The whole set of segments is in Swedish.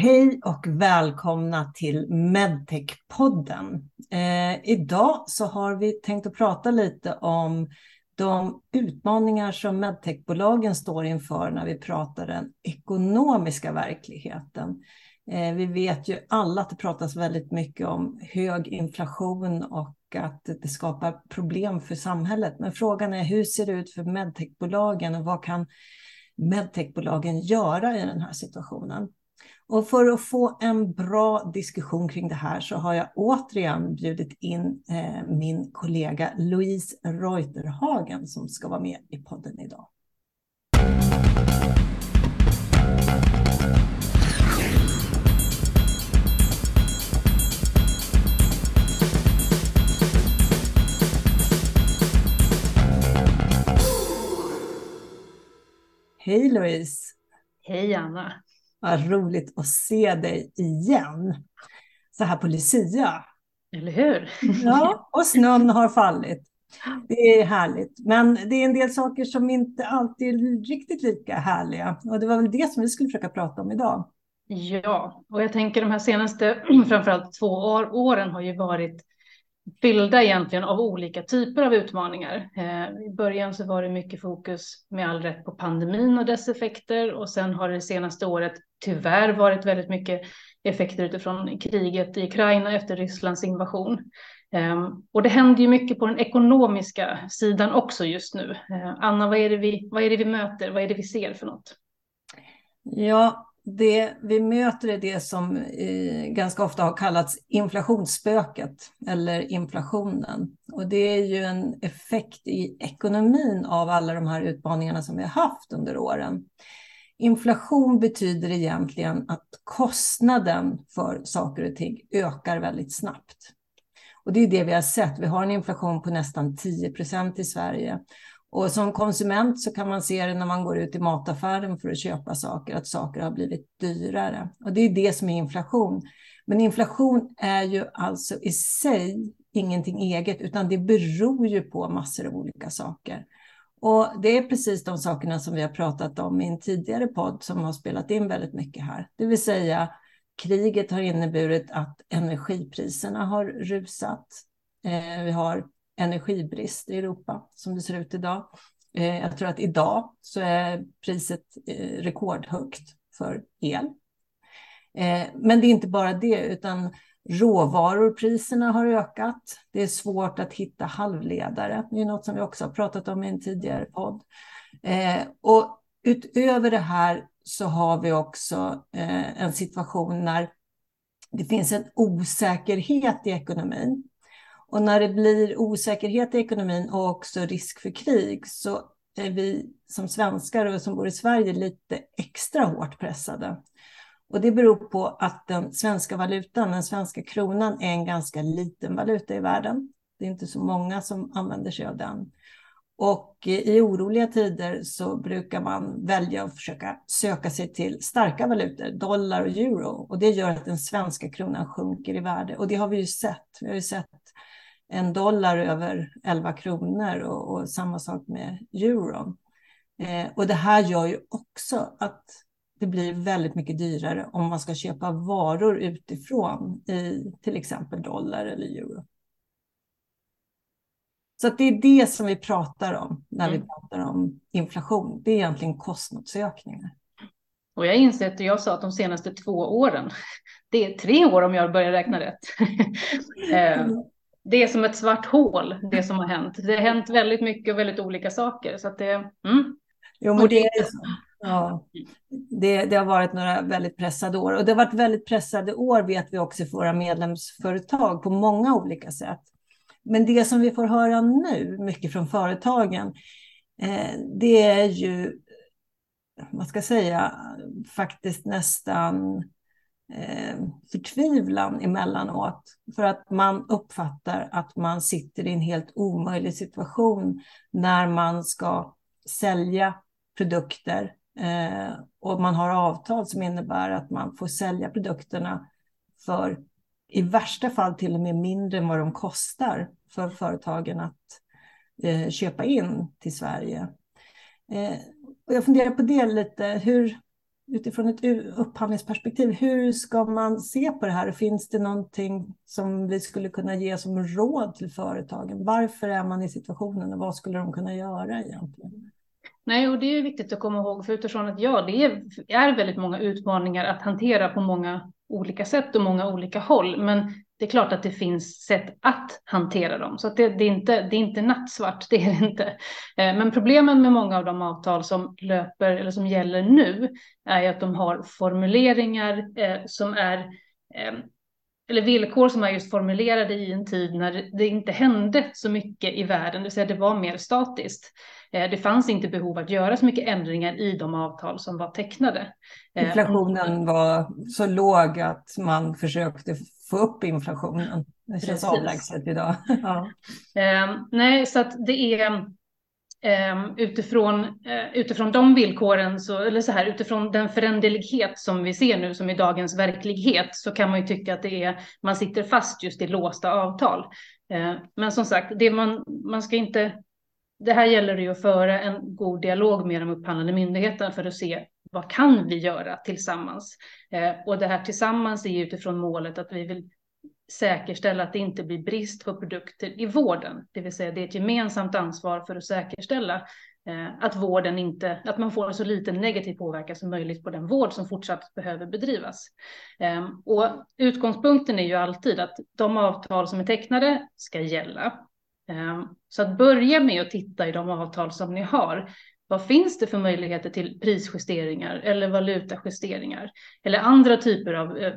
Hej och välkomna till Medtech-podden. Eh, idag så har vi tänkt att prata lite om de utmaningar som medtechbolagen står inför när vi pratar den ekonomiska verkligheten. Eh, vi vet ju alla att det pratas väldigt mycket om hög inflation och att det skapar problem för samhället. Men frågan är hur ser det ut för medtechbolagen och vad kan medtechbolagen göra i den här situationen? Och för att få en bra diskussion kring det här så har jag återigen bjudit in eh, min kollega Louise Reuterhagen som ska vara med i podden idag. Hej Louise! Hej Anna! Vad roligt att se dig igen. Så här på Lucia. Eller hur? Ja, och snön har fallit. Det är härligt. Men det är en del saker som inte alltid är riktigt lika härliga. Och det var väl det som vi skulle försöka prata om idag. Ja, och jag tänker de här senaste framförallt två år, åren har ju varit fyllda egentligen av olika typer av utmaningar. Eh, I början så var det mycket fokus med all rätt på pandemin och dess effekter och sen har det senaste året tyvärr varit väldigt mycket effekter utifrån kriget i Ukraina efter Rysslands invasion. Eh, och det händer ju mycket på den ekonomiska sidan också just nu. Eh, Anna, vad är, det vi, vad är det vi möter? Vad är det vi ser för något? Ja, det vi möter är det som eh, ganska ofta har kallats inflationsspöket eller inflationen. Och det är ju en effekt i ekonomin av alla de här utmaningarna som vi har haft under åren. Inflation betyder egentligen att kostnaden för saker och ting ökar väldigt snabbt. Och det är det vi har sett. Vi har en inflation på nästan 10 procent i Sverige. Och som konsument så kan man se det när man går ut i mataffären för att köpa saker, att saker har blivit dyrare. Och det är det som är inflation. Men inflation är ju alltså i sig ingenting eget, utan det beror ju på massor av olika saker. Och det är precis de sakerna som vi har pratat om i en tidigare podd som har spelat in väldigt mycket här. Det vill säga kriget har inneburit att energipriserna har rusat. Eh, vi har energibrist i Europa som det ser ut idag. Eh, jag tror att idag så är priset eh, rekordhögt för el. Eh, men det är inte bara det, utan råvarupriserna har ökat. Det är svårt att hitta halvledare. Det är något som vi också har pratat om i en tidigare podd. Eh, och utöver det här så har vi också eh, en situation när det finns en osäkerhet i ekonomin. Och när det blir osäkerhet i ekonomin och också risk för krig så är vi som svenskar och som bor i Sverige lite extra hårt pressade. Och det beror på att den svenska valutan, den svenska kronan, är en ganska liten valuta i världen. Det är inte så många som använder sig av den. Och i oroliga tider så brukar man välja att försöka söka sig till starka valutor, dollar och euro. Och det gör att den svenska kronan sjunker i värde. Och det har vi ju sett. Vi har ju sett en dollar över 11 kronor och, och samma sak med euron. Eh, och det här gör ju också att det blir väldigt mycket dyrare om man ska köpa varor utifrån i till exempel dollar eller euro. Så det är det som vi pratar om när mm. vi pratar om inflation. Det är egentligen kostnadsökningar. Och jag inser att jag sa att de senaste två åren, det är tre år om jag börjar räkna rätt. Eh, mm det är som ett svart hål, det som har hänt. Det har hänt väldigt mycket och väldigt olika saker. Så det, mm. jo, men det, är så. Ja, det, det, har varit några väldigt pressade år. Och det har varit väldigt pressade år vet vi också för våra medlemsföretag på många olika sätt. Men det som vi får höra nu, mycket från företagen, eh, det är ju, vad ska jag säga, faktiskt nästan eh, förtvivlan emellanåt. För att man uppfattar att man sitter i en helt omöjlig situation när man ska sälja produkter eh, och man har avtal som innebär att man får sälja produkterna för i värsta fall till och med mindre än vad de kostar för företagen att eh, köpa in till Sverige. Eh, och jag funderar på det lite, hur, utifrån ett upphandlingsperspektiv, hur ska man se på det här? Finns det någonting som vi skulle kunna ge som råd till företagen? Varför är man i situationen och vad skulle de kunna göra egentligen? Nej, och det är viktigt att komma ihåg, för utifrån att ja, det är, är väldigt många utmaningar att hantera på många olika sätt och många olika håll. Men det är klart att det finns sätt att hantera dem. Så det, det, är inte, det är inte nattsvart, det är det inte. Eh, men problemen med många av de avtal som löper eller som gäller nu är att de har formuleringar eh, som är eh, eller villkor som är just formulerade i en tid när det inte hände så mycket i världen, det vill säga det var mer statiskt. Det fanns inte behov att göra så mycket ändringar i de avtal som var tecknade. Inflationen var så låg att man försökte få upp inflationen. Det känns Precis. avlägset idag. ja. eh, nej, så att det är eh, utifrån, eh, utifrån de villkoren, så, eller så här, utifrån den föränderlighet som vi ser nu, som i dagens verklighet, så kan man ju tycka att det är, man sitter fast just i låsta avtal. Eh, men som sagt, det man, man ska inte det här gäller det ju att föra en god dialog med de upphandlande myndigheterna för att se vad kan vi göra tillsammans? Eh, och det här tillsammans är utifrån målet att vi vill säkerställa att det inte blir brist på produkter i vården. Det vill säga det är ett gemensamt ansvar för att säkerställa eh, att vården inte, att man får så liten negativ påverkan som möjligt på den vård som fortsatt behöver bedrivas. Eh, och utgångspunkten är ju alltid att de avtal som är tecknade ska gälla. Ehm, så att börja med att titta i de avtal som ni har. Vad finns det för möjligheter till prisjusteringar eller valutajusteringar eller andra typer av eh,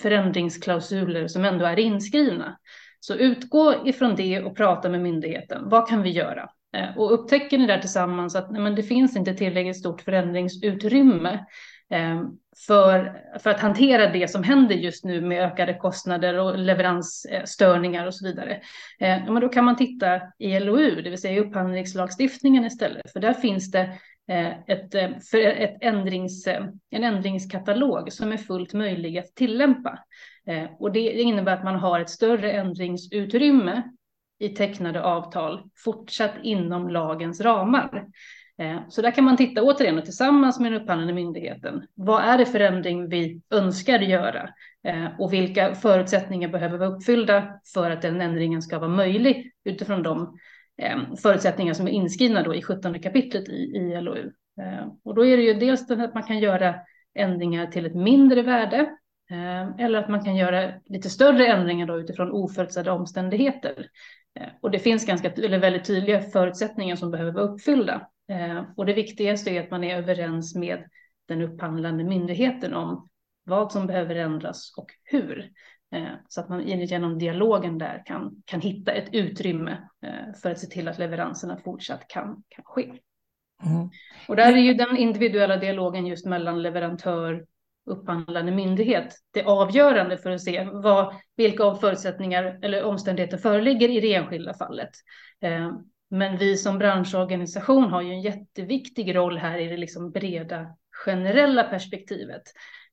förändringsklausuler som ändå är inskrivna? Så utgå ifrån det och prata med myndigheten. Vad kan vi göra? Ehm, och upptäcker ni där tillsammans att nej, men det finns inte tillräckligt stort förändringsutrymme Ehm, för, för att hantera det som händer just nu med ökade kostnader och leveransstörningar och så vidare. Eh, men då kan man titta i LOU, det vill säga i upphandlingslagstiftningen istället, för där finns det eh, ett, eh, för ett ändrings, eh, en ändringskatalog som är fullt möjlig att tillämpa. Ehm, och det innebär att man har ett större ändringsutrymme i tecknade avtal fortsatt inom lagens ramar. Eh, så där kan man titta återigen och tillsammans med den upphandlande myndigheten. Vad är det förändring vi önskar göra eh, och vilka förutsättningar behöver vara uppfyllda för att den ändringen ska vara möjlig utifrån de eh, förutsättningar som är inskrivna då i 17 kapitlet i, i LOU. Och då är det ju dels att man kan göra ändringar till ett mindre värde eller att man kan göra lite större ändringar då utifrån oförutsedda omständigheter. Och det finns ganska, eller väldigt tydliga förutsättningar som behöver vara uppfyllda. Eh, och det viktigaste är att man är överens med den upphandlande myndigheten om vad som behöver ändras och hur. Eh, så att man genom dialogen där kan, kan hitta ett utrymme eh, för att se till att leveranserna fortsatt kan, kan ske. Mm. Och där är ju den individuella dialogen just mellan leverantör upphandlande myndighet det avgörande för att se vad, vilka förutsättningar eller omständigheter föreligger i det enskilda fallet. Men vi som branschorganisation har ju en jätteviktig roll här i det liksom breda generella perspektivet.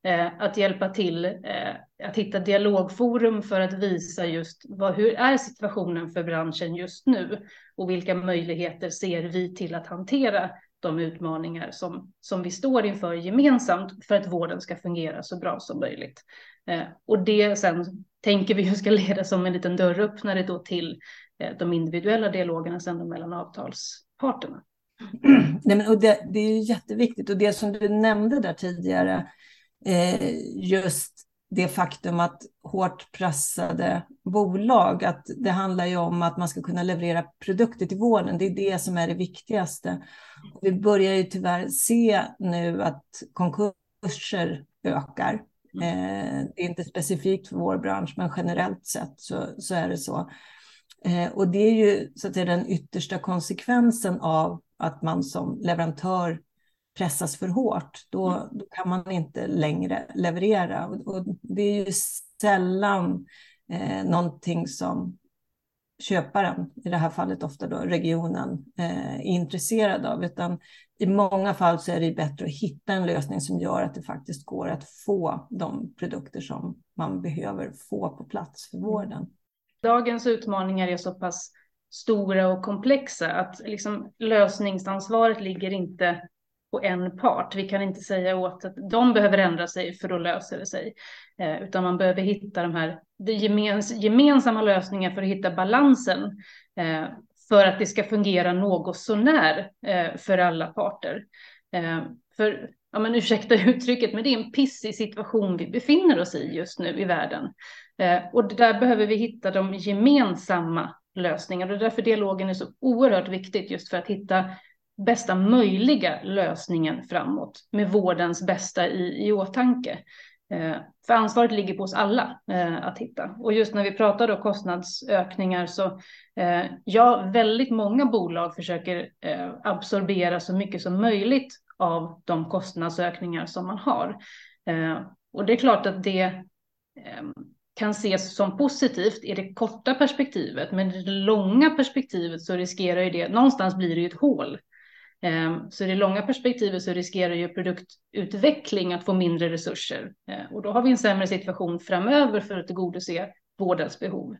Eh, att hjälpa till eh, att hitta dialogforum för att visa just vad, hur är situationen för branschen just nu och vilka möjligheter ser vi till att hantera de utmaningar som, som vi står inför gemensamt för att vården ska fungera så bra som möjligt. Eh, och det sen tänker vi ska leda som en liten dörröppnare då till de individuella dialogerna sen mellan avtalsparterna. Nej, men, och det, det är jätteviktigt och det som du nämnde där tidigare, eh, just det faktum att hårt pressade bolag, att det handlar ju om att man ska kunna leverera produkter till vården. Det är det som är det viktigaste. Vi börjar ju tyvärr se nu att konkurser ökar. Mm. Eh, det är inte specifikt för vår bransch, men generellt sett så, så är det så. Eh, och det är ju så att säga, den yttersta konsekvensen av att man som leverantör pressas för hårt. Då, mm. då kan man inte längre leverera. Och, och det är ju sällan eh, någonting som köparen, i det här fallet ofta då regionen, eh, är intresserad av. Utan i många fall så är det bättre att hitta en lösning som gör att det faktiskt går att få de produkter som man behöver få på plats för vården dagens utmaningar är så pass stora och komplexa att liksom lösningsansvaret ligger inte på en part. Vi kan inte säga åt att de behöver ändra sig för då löser det sig. Eh, utan man behöver hitta de här gemens, gemensamma lösningar för att hitta balansen eh, för att det ska fungera något sånär eh, för alla parter. Eh, för, ja men ursäkta uttrycket, men det är en pissig situation vi befinner oss i just nu i världen. Eh, och där behöver vi hitta de gemensamma lösningarna. Och därför dialogen är så oerhört viktigt just för att hitta bästa möjliga lösningen framåt med vårdens bästa i, i åtanke. Eh, för ansvaret ligger på oss alla eh, att hitta. Och just när vi pratar om kostnadsökningar så eh, ja, väldigt många bolag försöker eh, absorbera så mycket som möjligt av de kostnadsökningar som man har. Eh, och det är klart att det kan ses som positivt i det korta perspektivet, men i det långa perspektivet så riskerar ju det, någonstans blir det ju ett hål. Ehm, så i det långa perspektivet så riskerar ju produktutveckling att få mindre resurser. Ehm, och då har vi en sämre situation framöver för att tillgodose vårdens behov.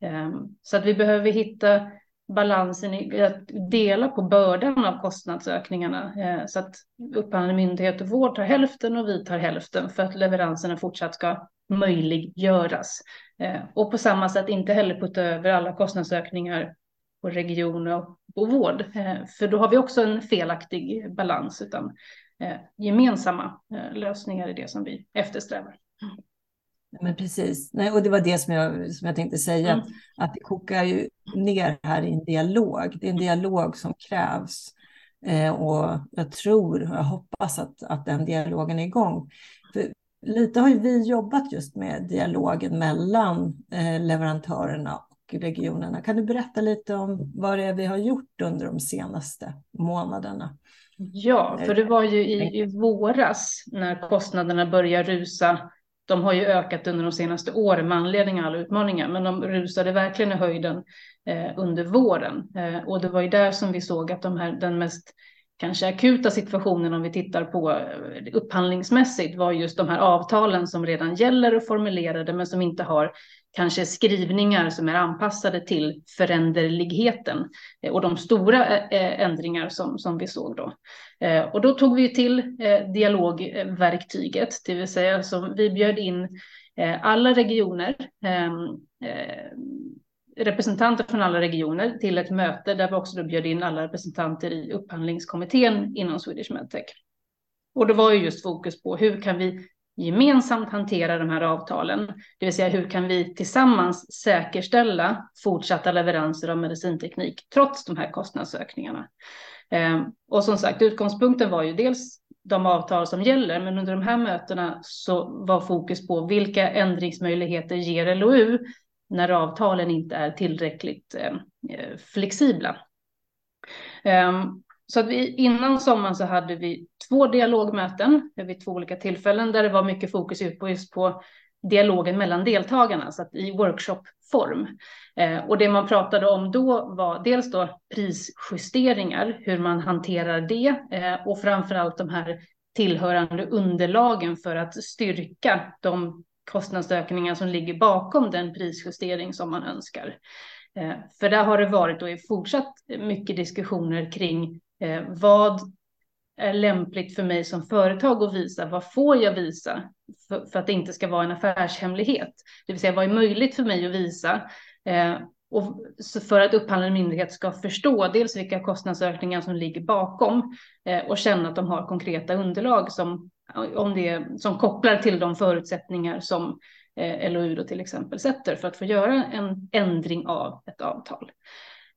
Ehm, så att vi behöver hitta balansen i att dela på bördan av kostnadsökningarna. Så att upphandlande myndighet och vård tar hälften och vi tar hälften för att leveranserna fortsatt ska möjliggöras. Och på samma sätt inte heller putta över alla kostnadsökningar på region och på vård. Eh, för då har vi också en felaktig balans, utan eh, gemensamma eh, lösningar är det som vi eftersträvar. Men precis, Nej, och det var det som jag, som jag tänkte säga, mm. att, att det kokar ju ner här i en dialog. Det är en dialog som krävs. Eh, och jag tror, och jag hoppas att, att den dialogen är igång. För lite har ju vi jobbat just med dialogen mellan eh, leverantörerna och regionerna. Kan du berätta lite om vad det är vi har gjort under de senaste månaderna? Ja, för det var ju i, i våras när kostnaderna började rusa. De har ju ökat under de senaste åren med anledning av alla utmaningar, men de rusade verkligen i höjden eh, under våren. Eh, och det var ju där som vi såg att de här, den mest kanske akuta situationen om vi tittar på eh, upphandlingsmässigt var just de här avtalen som redan gäller och formulerade men som inte har kanske skrivningar som är anpassade till föränderligheten eh, och de stora eh, ändringar som, som vi såg då. Och då tog vi till dialogverktyget, det vill säga som vi bjöd in alla regioner ehm, representanter från alla regioner till ett möte där vi också då bjöd in alla representanter i upphandlingskommittén inom Swedish Medtech. Och det var ju just fokus på hur kan vi gemensamt hantera de här avtalen, det vill säga hur kan vi tillsammans säkerställa fortsatta leveranser av medicinteknik trots de här kostnadsökningarna. Ehm, och som sagt, utgångspunkten var ju dels de avtal som gäller, men under de här mötena så var fokus på vilka ändringsmöjligheter ger LOU när avtalen inte är tillräckligt eh, eh flexibla. Um, så att vi, innan sommaren så hade vi två dialogmöten eh, vid två olika tillfällen där det var mycket fokus ut på just på dialogen mellan deltagarna, så att i workshopform. Eh, och det man pratade om då var dels då prisjusteringar, hur man hanterar det eh, och framför allt de här tillhörande underlagen för att styrka de kostnadsökningar som ligger bakom den prisjustering som man önskar. Eh, för där har det varit och är fortsatt mycket diskussioner kring eh, vad är lämpligt för mig som företag att visa? Vad får jag visa för, för, att det inte ska vara en affärshemlighet? Det vill säga vad är möjligt för mig att visa? Eh, och för att upphandlande myndighet ska förstå dels vilka kostnadsökningar som ligger bakom eh, och känna att de har konkreta underlag som om det som kopplar till de förutsättningar som eh, LOU då till exempel sätter för att få göra en ändring av ett avtal.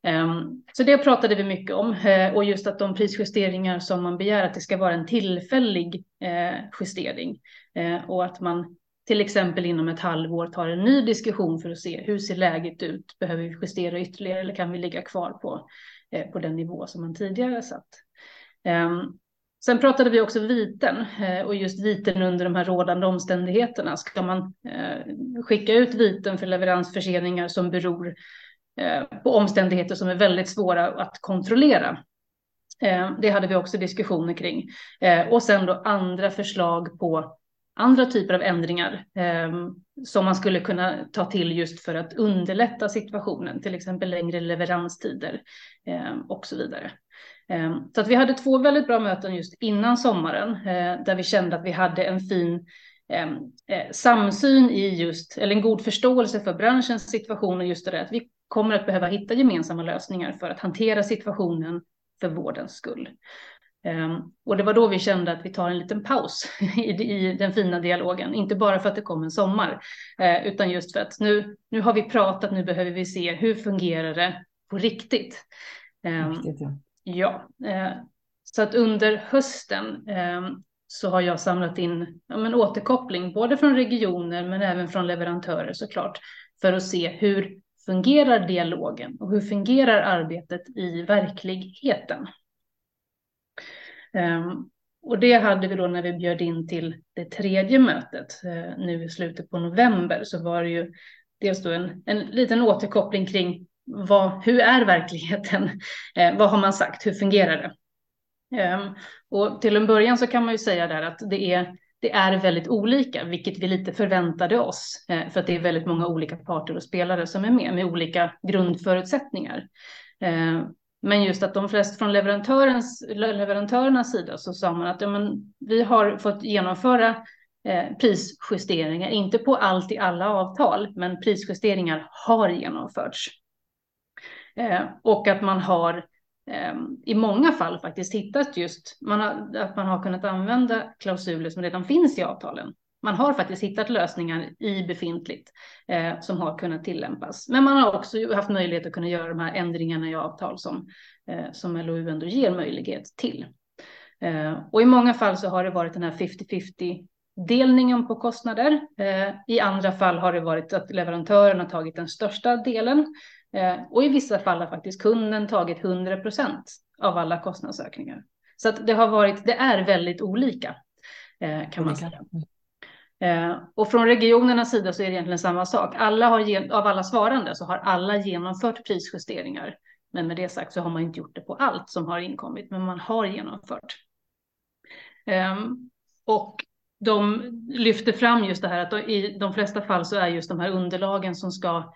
Um, så det pratade vi mycket om eh, och just att de prisjusteringar som man begär att det ska vara en tillfällig eh, justering eh, och att man till exempel inom ett halvår tar en ny diskussion för att se hur ser läget ut? Behöver vi justera ytterligare eller kan vi ligga kvar på, eh, på den nivå som man tidigare satt? Um, Sen pratade vi också viten eh, och just viten under de här rådande omständigheterna. Ska man eh, skicka ut viten för leveransförseningar som beror eh, på omständigheter som är väldigt svåra att kontrollera? Det hade vi också diskussioner kring. Och sen då andra förslag på andra typer av ändringar som man skulle kunna ta till just för att underlätta situationen, till exempel längre leveranstider och så vidare. Ehm, så att vi hade två väldigt bra möten just innan sommaren eh, där vi kände att vi hade en fin ehm, eh, samsyn i just, eller en god förståelse för branschens situation och just det där att vi kommer att behöva hitta gemensamma lösningar för att hantera situationen för vårdens skull. Ehm, och det var då vi kände att vi tar en liten paus i, den fina dialogen, inte bara för att det kom en sommar, eh, utan just för att nu, nu har vi pratat, nu behöver vi se hur fungerar det på riktigt. Riktigt ja ja eh, så att under hösten eh, så har jag samlat in ja, men återkoppling, både från regioner men även från leverantörer såklart, för att se hur fungerar dialogen och hur fungerar arbetet i verkligheten. Um, och det hade vi då när vi bjöd in till det tredje mötet uh, nu i slutet på november så var det ju dels då en, en liten återkoppling kring vad, hur är verkligheten? Eh, vad har man sagt? Hur fungerar det? Eh, och till en början så kan man ju säga där att det är det är väldigt olika, vilket vi lite förväntade oss, eh, för att det är väldigt många olika parter och spelare som är med, med olika grundförutsättningar. Eh, men just att de flesta från leverantörens, leverantörernas sida så sa man att ja, men, vi har fått genomföra eh, prisjusteringar, inte på allt i alla avtal, men prisjusteringar har genomförts. Eh, och att man har eh, i många fall faktiskt hittat just man har, att man har kunnat använda klausuler som redan finns i avtalen man har faktiskt hittat lösningar i befintligt eh, som har kunnat tillämpas. Men man har också haft möjlighet att kunna göra de här ändringarna i avtal som, eh, som LOU ändå ger möjlighet till. Eh, och i många fall så har det varit den här 50-50 delningen på kostnader. Eh, I andra fall har det varit att leverantören har tagit den största delen Eh, och i vissa fall har faktiskt kunden tagit 100 procent av alla kostnadsökningar. Så att det har varit, det är väldigt olika eh, kan man säga. Eh, och från regionernas sida så är det egentligen samma sak. Alla har, av alla svarande så har alla genomfört prisjusteringar. Men med det sagt så har man inte gjort det på allt som har inkommit, men man har genomfört. Och de lyfter fram just det här att i de flesta fall så är just de här underlagen som ska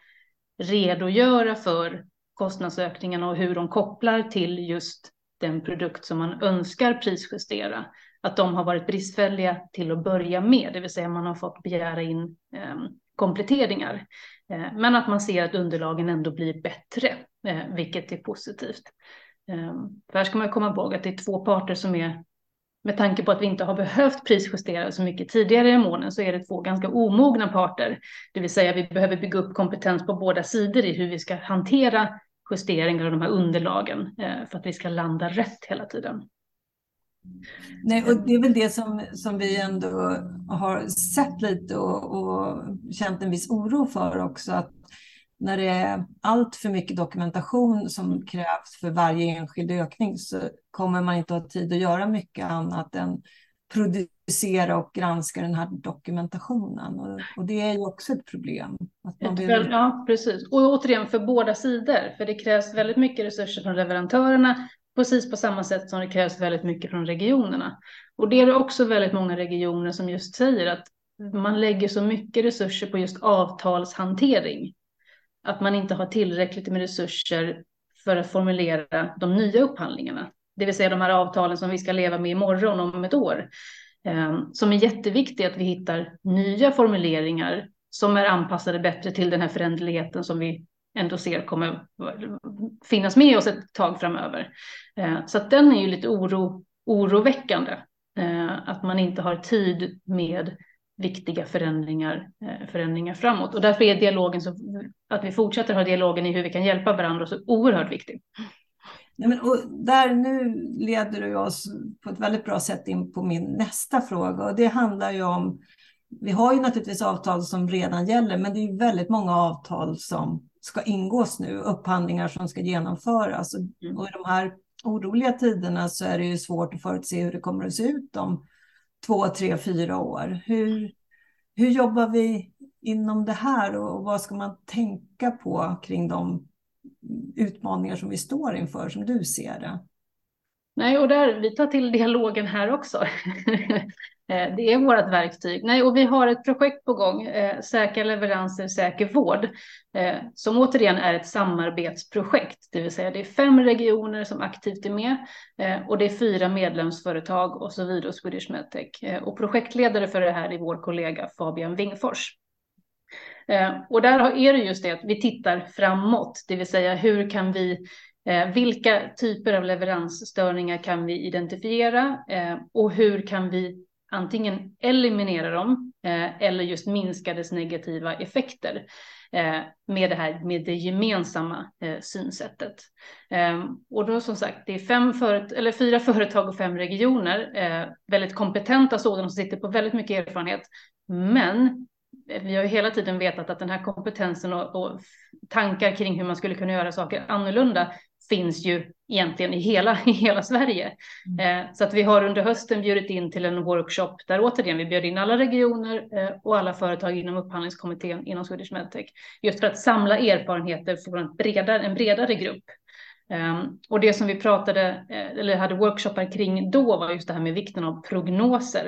redogöra för kostnadsökningarna och hur de kopplar till just den produkt som man önskar prisjustera att de har varit bristfälliga till att börja med, det vill säga man har fått begära in ehm, kompletteringar. Eh, men att man ser att underlagen ändå blir bättre, eh, vilket är positivt. Ehm, för här ska man komma ihåg att det är två parter som är, med tanke på att vi inte har behövt prisjustera så mycket tidigare i månaden, så är det två ganska omogna parter. Det vill säga vi behöver bygga upp kompetens på båda sidor i hur vi ska hantera justeringar av de här underlagen eh, för att vi ska landa rätt hela tiden. Nej, och det är väl det som, som vi ändå har sett lite och, och känt en viss oro för också. Att när det är allt för mycket dokumentation som krävs för varje enskild ökning så kommer man inte ha tid att göra mycket annat än producera och granska den här dokumentationen. Och, och det är ju också ett problem. Vill... Ja, precis. Och återigen för båda sidor, för det krävs väldigt mycket resurser från leverantörerna precis på samma sätt som det krävs väldigt mycket från regionerna. Och det är också väldigt många regioner som just säger att man lägger så mycket resurser på just avtalshantering. Att man inte har tillräckligt med resurser för att formulera de nya upphandlingarna. Det vill säga de här avtalen som vi ska leva med imorgon om ett år. Ehm, som är jätteviktigt att vi hittar nya formuleringar som är anpassade bättre till den här föränderligheten som vi ändå ser kommer finnas med oss ett tag framöver. Ehm, så att den är ju lite oro, oroväckande, ehm, att man inte har tid med viktiga förändringar, eh, förändringar framåt. Och därför är dialogen, så, att vi fortsätter ha dialogen i hur vi kan hjälpa varandra, så oerhört viktig. Ja, men, och där nu leder du oss på ett väldigt bra sätt in på min nästa fråga och det handlar ju om vi har ju naturligtvis avtal som redan gäller, men det är väldigt många avtal som ska ingås nu, upphandlingar som ska genomföras. Mm. Och i de här oroliga tiderna så är det ju svårt att förutse hur det kommer att se ut om två, tre, fyra år. Hur, hur jobbar vi inom det här och vad ska man tänka på kring de utmaningar som vi står inför som du ser det? Nej, och där, vi tar till dialogen här också. Eh, det är vårt verktyg. Nej, och vi har ett projekt på gång, eh, Säkra leveranser, säker vård, eh, som återigen är ett samarbetsprojekt, det vill säga det är fem regioner som aktivt är med eh, och det är fyra medlemsföretag och så vidare, Swedish Medtech. Eh, och projektledare för det här är vår kollega Fabian Wingfors. Och där är det just det att vi tittar framåt, det vill säga hur kan vi vilka typer av leveransstörningar kan vi identifiera och hur kan vi antingen eliminera dem eh, eller just minska dess negativa effekter eh, med det här med det gemensamma eh, synsättet. Ehm, och då som sagt, det är fem föret eller fyra företag och fem regioner, eh, väldigt kompetenta sådana som sitter på väldigt mycket erfarenhet. Men eh, vi har ju hela tiden vetat att den här kompetensen och, och, tankar kring hur man skulle kunna göra saker annorlunda finns ju egentligen i hela, i hela Sverige. Mm. Eh, så att vi har under hösten bjudit in till en workshop där återigen vi bjöd in alla regioner eh, och alla företag inom upphandlingskommittén inom Swedish Medtech just för att samla erfarenheter från en bredare, en bredare grupp. Um, och det som vi pratade eh, eller hade workshoppar kring då var just det här med vikten av prognoser,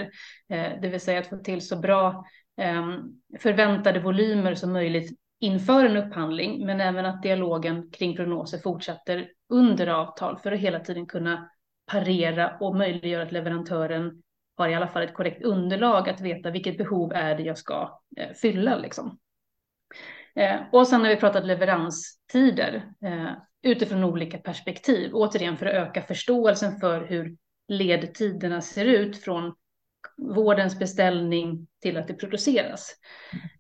uh, det vill säga att få till så bra um, förväntade volymer som möjligt inför en upphandling, men även att dialogen kring prognoser fortsätter under avtal för att hela tiden kunna parera och möjliggöra att leverantören har i alla fall ett korrekt underlag att veta vilket behov är det jag ska eh, fylla. Liksom. Eh, och sen har vi pratat leveranstider eh, utifrån olika perspektiv, återigen för att öka förståelsen för hur ledtiderna ser ut från vårdens beställning till att det produceras.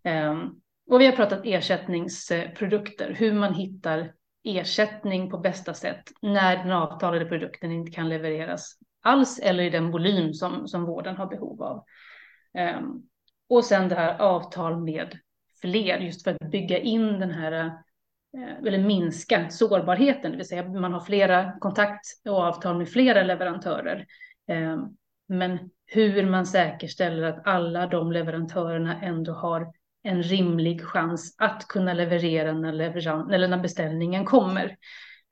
Mm. Och vi har pratat ersättningsprodukter, hur man hittar ersättning på bästa sätt när den avtalade produkten inte kan levereras alls eller i den volym som, som vården har behov av. Um, och sen det här avtal med fler, just för att bygga in den här, eh, eller minska sårbarheten, det vill säga man har flera kontakt och avtal med flera leverantörer. Um, men hur man säkerställer att alla de leverantörerna ändå har en rimlig chans att kunna leverera när, leveran eller när beställningen kommer.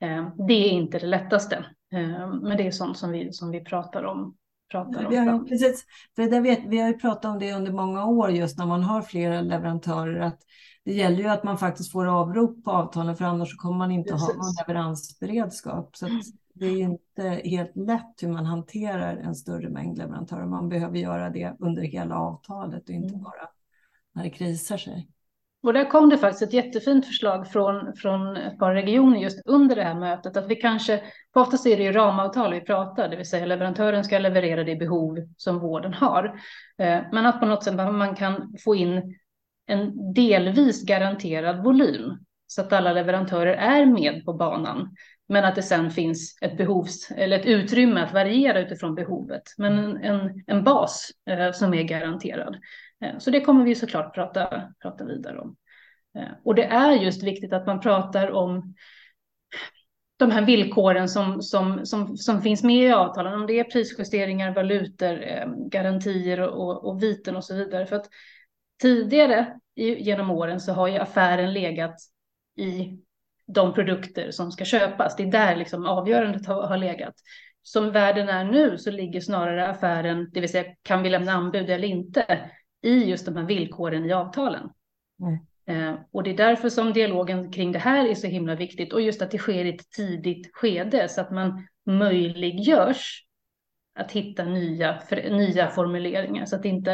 Eh, det är inte det lättaste, eh, men det är sånt som vi, som vi pratar om. Pratar vi, har, precis, för det vet, vi har ju pratat om det under många år just när man har flera leverantörer att det gäller ju att man faktiskt får avrop på avtalen för annars kommer man inte precis. ha någon leveransberedskap. Så det är inte helt lätt hur man hanterar en större mängd leverantörer. Man behöver göra det under hela avtalet och inte mm. bara när det krisar sig. Och där kom det faktiskt ett jättefint förslag från, från ett par regioner just under det här mötet, att vi kanske, på oftast är det ju ramavtal vi pratar, det vill säga leverantören ska leverera det behov som vården har. Eh, men att på något sätt man kan få in en delvis garanterad volym så att alla leverantörer är med på banan. Men att det sen finns ett behovs eller ett utrymme att variera utifrån behovet. Men en, en, en bas eh, som är garanterad. Eh, så det kommer vi såklart prata, prata vidare om. Eh, och det är just viktigt att man pratar om de här villkoren som, som, som, som finns med i avtalen, om det är prisjusteringar, valutor, eh, garantier och, och viten och så vidare. För att tidigare genom åren så har ju affären legat i de produkter som ska köpas. Det är där liksom avgörandet har, har legat. Som världen är nu så ligger snarare affären, det vill säga kan vi lämna anbud eller inte, i just de här villkoren i avtalen. Mm. Eh, och det är därför som dialogen kring det här är så himla viktigt och just att det sker i ett tidigt skede så att man möjliggörs att hitta nya, för, nya formuleringar så att inte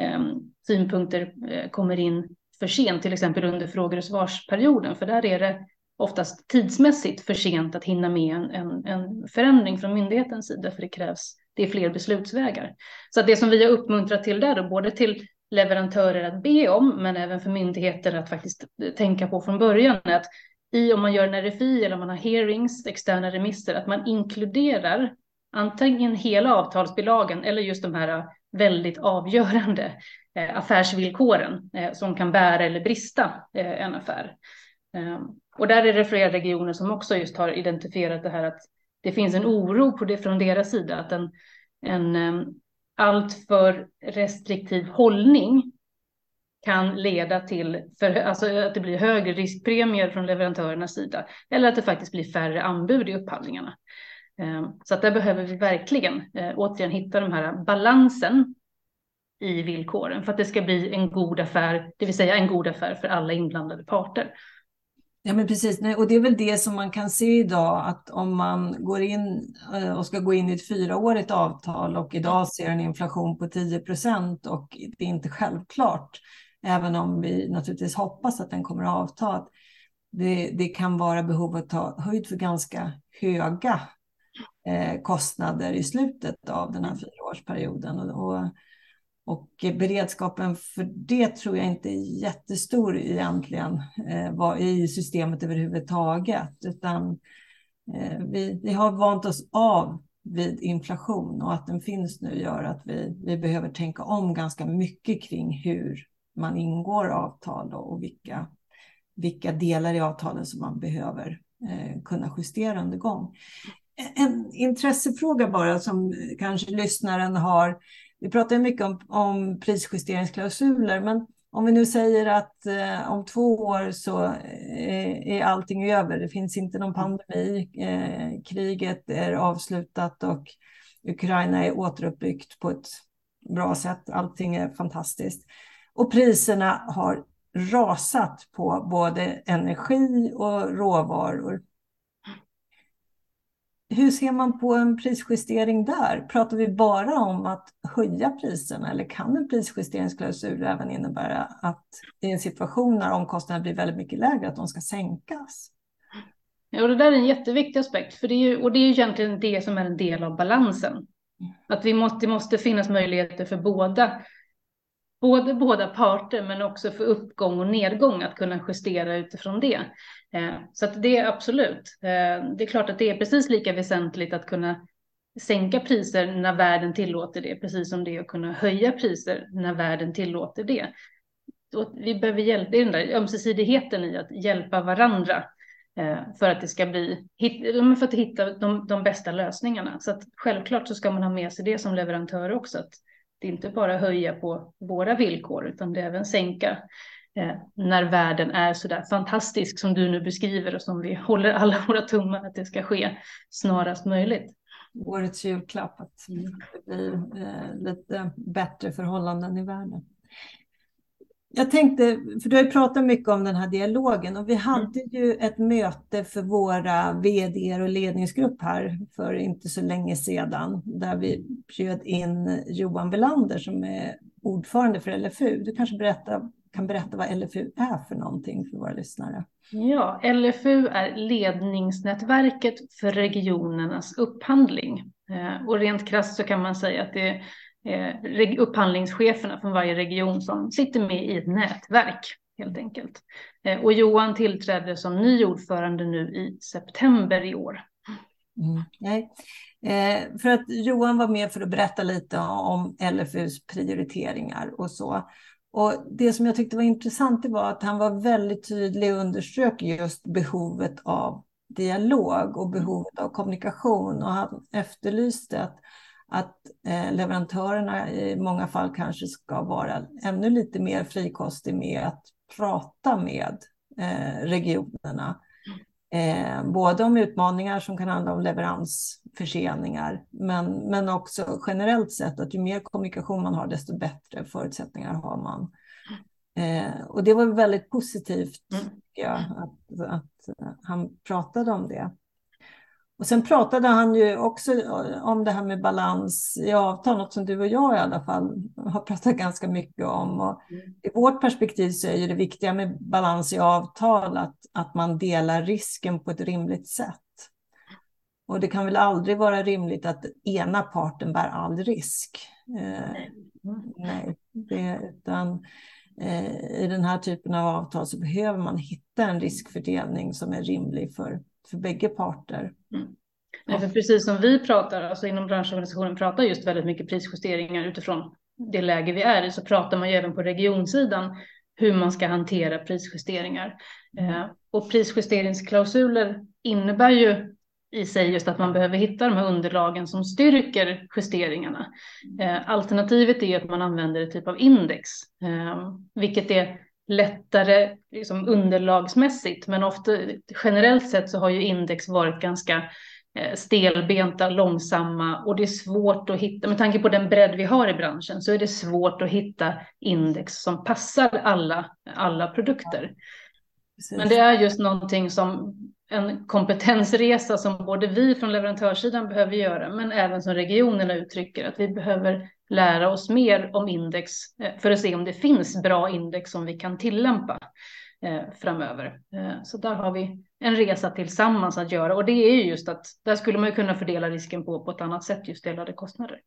eh, synpunkter eh, kommer in för sent, till exempel under frågor och svarsperioden, för där är det oftast tidsmässigt för sent att hinna med en, en, en förändring från myndighetens sida, för det krävs det är fler beslutsvägar. Så det som vi har uppmuntrat till där, då, både till leverantörer att be om, men även för myndigheter att faktiskt tänka på från början, är att i om man gör en RFI eller om man har hearings, externa remisser, att man inkluderar antingen hela avtalsbilagan eller just de här äh, väldigt avgörande äh, affärsvillkoren äh, som kan bära eller brista en affär. Ehm, och där är det flera regioner som också just har identifierat det här att det finns en oro på det från deras sida att en, en alltför restriktiv hållning kan leda till för, alltså att det blir högre riskpremier från leverantörernas sida eller att det faktiskt blir färre anbud i upphandlingarna. Så att där behöver vi verkligen eh, återigen hitta den här balansen i villkoren för att det ska bli en god affär, det vill säga en god affär för alla inblandade parter. Ja, men precis. Och det är väl det som man kan se idag, att om man går in eh, och ska gå in i ett fyraårigt avtal och idag ser en inflation på 10 procent och det är inte självklart, även om vi naturligtvis hoppas att den kommer att avta, det, det kan vara behov att ta höjd för ganska höga eh, kostnader i slutet av den här fyraårsperioden. Och, och och beredskapen för det tror jag inte är jättestor egentligen eh, i systemet överhuvudtaget. Utan eh, vi, vi har vant oss av vid inflation och att den finns nu gör att vi, vi behöver tänka om ganska mycket kring hur man ingår avtal och vilka, vilka delar i avtalen som man behöver eh, kunna justera under gång. En intressefråga bara som kanske lyssnaren har vi pratar mycket om, om prisjusteringsklausuler, men om vi nu säger att eh, om två år så eh, är allting över, det finns inte någon pandemi, eh, kriget är avslutat och Ukraina är återuppbyggt på ett bra sätt, allting är fantastiskt. Och priserna har rasat på både energi och råvaror hur ser man på en prisjustering där? Pratar vi bara om att höja priserna eller kan en prisjusteringsklausul även innebära att i en situation när omkostnaderna blir väldigt mycket lägre att de ska sänkas? Ja, och det där är en jätteviktig aspekt, för det är ju, och det är ju egentligen det som är en del av balansen. Mm. Att vi måste, det måste finnas möjligheter för båda både båda parter men också för uppgång och nedgång att kunna justera utifrån det. Eh, så att det är absolut. Eh, det är klart att det är precis lika väsentligt att kunna sänka priser när världen tillåter det, precis som det är att kunna höja priser när världen tillåter det. Vi behöver hjälpa, det är den där ömsesidigheten i att hjälpa varandra eh, för att det ska bli, för att hitta de, de bästa lösningarna. Så att självklart så ska man ha med sig det som leverantör också, att inte bara höja på våra villkor, utan det är även sänka eh, när världen är så där fantastisk som du nu beskriver och som vi håller alla våra tummar att det ska ske snarast möjligt. Årets julklapp, att mm. det blir eh, lite bättre förhållanden i världen. Jag tänkte, för du har ju pratat mycket om den här dialogen och vi mm. hade ju ett möte för våra vd och ledningsgrupp här för inte så länge sedan där vi bjöd in Johan Velander som är ordförande för LFU. Du kanske berätta, kan berätta vad LFU är för någonting för våra lyssnare? Ja, LFU är ledningsnätverket för regionernas upphandling. Eh, och rent krasst så kan man säga att det eh, upphandlingscheferna från varje region som sitter med i ett nätverk helt enkelt. Eh, och Johan tillträdde som ny ordförande nu i september i år. Mm, nej. Eh, för att Johan var med för att berätta lite om LFUs prioriteringar och så. Och det som jag tyckte var intressant var att han var väldigt tydlig och underströk just behovet av dialog och behovet av kommunikation. Och han efterlyste att att eh, leverantörerna i många fall kanske ska vara ännu lite mer frikostig med att prata med eh, regionerna. Eh, både om utmaningar som kan handla om leveransförseningar, men, men också generellt sett att ju mer kommunikation man har, desto bättre förutsättningar har man. Och det var väldigt positivt, mm. jag, att, att han pratade om det. Och sen pratade han ju också om det här med balans i avtal, något som du och jag i alla fall har pratat ganska mycket om. Och mm. I vårt perspektiv så är det viktiga med balans i avtal att, att man delar risken på ett rimligt sätt. Och det kan väl aldrig vara rimligt att ena parten bär all risk. Eh, nej, det, utan eh, i den här typen av avtal så behöver man hitta en riskfördelning som är rimlig för för bägge parter. Mm. Nej, för precis som vi pratar, alltså inom branschorganisationen pratar just väldigt mycket prisjusteringar utifrån det läge vi är i, så pratar man ju även på regionsidan hur man ska hantera prisjusteringar. Mm. Eh, och prisjusteringsklausuler innebär ju i sig just att man behöver hitta de här underlagen som styrker justeringarna. Eh, alternativet är att man använder ett typ av index, eh, vilket är lättare liksom underlagsmässigt, men ofta generellt sett så har ju index varit ganska eh, stelbenta, långsamma och det är svårt att hitta, med tanke på den bredd vi har i branschen, så är det svårt att hitta index som passar alla, alla produkter. Precis. Men det är just någonting som en kompetensresa som både vi från leverantörssidan behöver göra, men även som regionerna uttrycker att vi behöver lära oss mer om index eh, för att se om det finns bra index som vi kan tillämpa eh, framöver. Eh, så där har vi en resa tillsammans att göra och det är just att där skulle man kunna fördela risken på på ett annat sätt, just delade kostnader.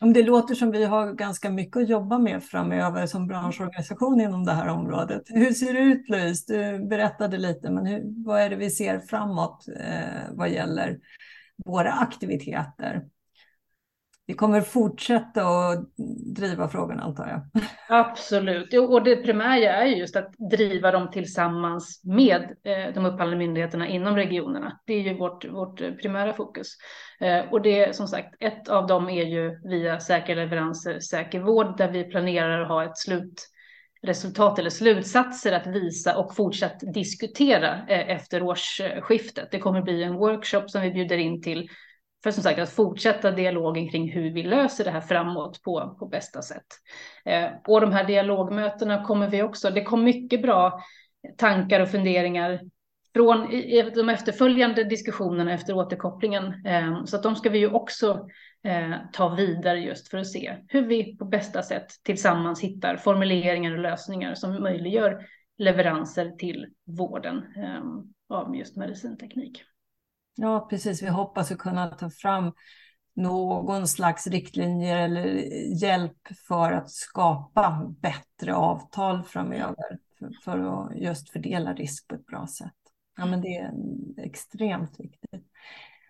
Det låter som vi har ganska mycket att jobba med framöver som branschorganisation inom det här området. Hur ser det ut Louise? Du berättade lite, men hur, vad är det vi ser framåt eh, vad gäller våra aktiviteter? Vi kommer fortsätta att driva frågorna antar jag. Absolut, och det primära är just att driva dem tillsammans med eh, de upphandlande myndigheterna inom regionerna. Det är ju vårt, vårt primära fokus. Eh, och det som sagt, ett av dem är ju via säkra leveranser, eh, säker vård, där vi planerar att ha ett slutresultat eller slutsatser att visa och fortsatt diskutera efter årsskiftet. Det kommer bli en workshop som vi bjuder in till för som sagt att fortsätta dialogen kring hur vi löser det här framåt på, på bästa sätt. Eh, och de här dialogmötena kommer vi också, det kom mycket bra tankar och funderingar från i, de efterföljande diskussionerna efter återkopplingen. Eh, så att de ska vi ju också eh, ta vidare just för att se hur vi på bästa sätt tillsammans hittar formuleringar och lösningar som möjliggör leveranser till vården eh, av just medicinteknik. Ja, precis. Vi hoppas att kunna ta fram någon slags riktlinjer eller hjälp för att skapa bättre avtal framöver för, att just fördela risk på ett bra sätt. Ja, men det är extremt viktigt.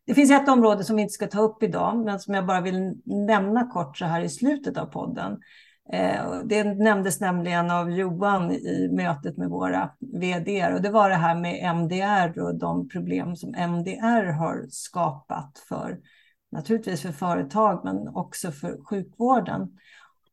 Det finns ett område som vi inte ska ta upp idag, men som jag bara vill nämna kort så här i slutet av podden. Eh, det nämndes nämligen av Johan i mötet med våra vd och det var det här med MDR och de problem som MDR har skapat för naturligtvis för företag men också för sjukvården.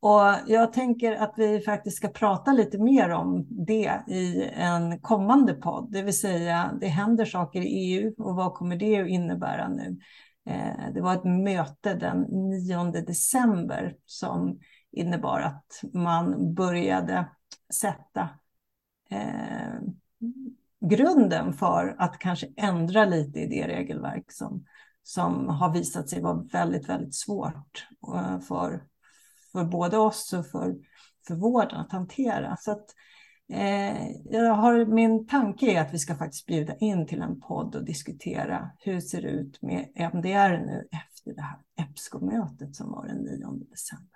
Och jag tänker att vi faktiskt ska prata lite mer om det i en kommande podd, det vill säga det händer saker i EU och vad kommer det att innebära nu? Eh, det var ett möte den 9 december som innebar att man började sätta eh, grunden för att kanske ändra lite i det regelverk som, som har visat sig vara väldigt, väldigt svårt eh, för, för både oss och för, för vården att hantera. Så att, eh, jag har, min tanke är att vi ska faktiskt bjuda in till en podd och diskutera hur det ser ut med MDR nu efter det här EPSCO-mötet som var den 9 december.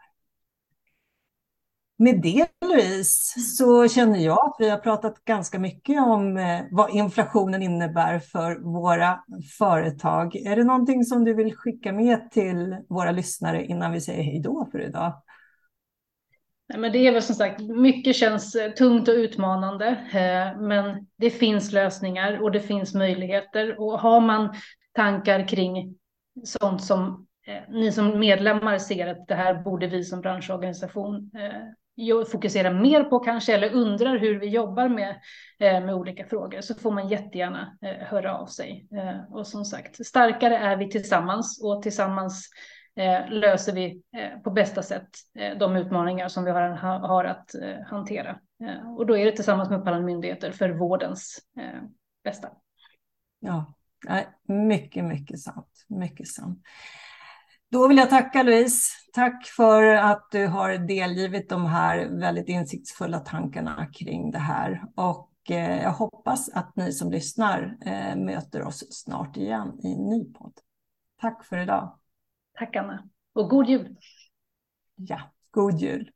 Med det Louise så känner jag att vi har pratat ganska mycket om eh, vad inflationen innebär för våra företag. Är det någonting som du vill skicka med till våra lyssnare innan vi säger hej då för idag? Nej, men det är väl som sagt, mycket känns eh, tungt och utmanande, eh, men det finns lösningar och det finns möjligheter. Och har man tankar kring sånt som ni som medlemmar ser att det här borde vi som branschorganisation fokuserar mer på kanske eller undrar hur vi jobbar med, eh, med olika frågor så får man jättegärna eh, höra av sig. Eh, och som sagt, starkare är vi tillsammans och tillsammans eh, löser vi eh, på bästa sätt eh, de utmaningar som vi har, har att hantera. Och då är det tillsammans med upphandlande myndigheter för vårdens bästa. Ja, mycket, mycket sant. Mycket sant. Då vill jag tacka Louise. Tack för att du har delgivit de här väldigt insiktsfulla tankarna kring det här. Och eh, jag hoppas att ni som lyssnar eh, möter oss snart igen i en ny podd. Tack för idag. Tack Anna och god jul. Ja, god jul.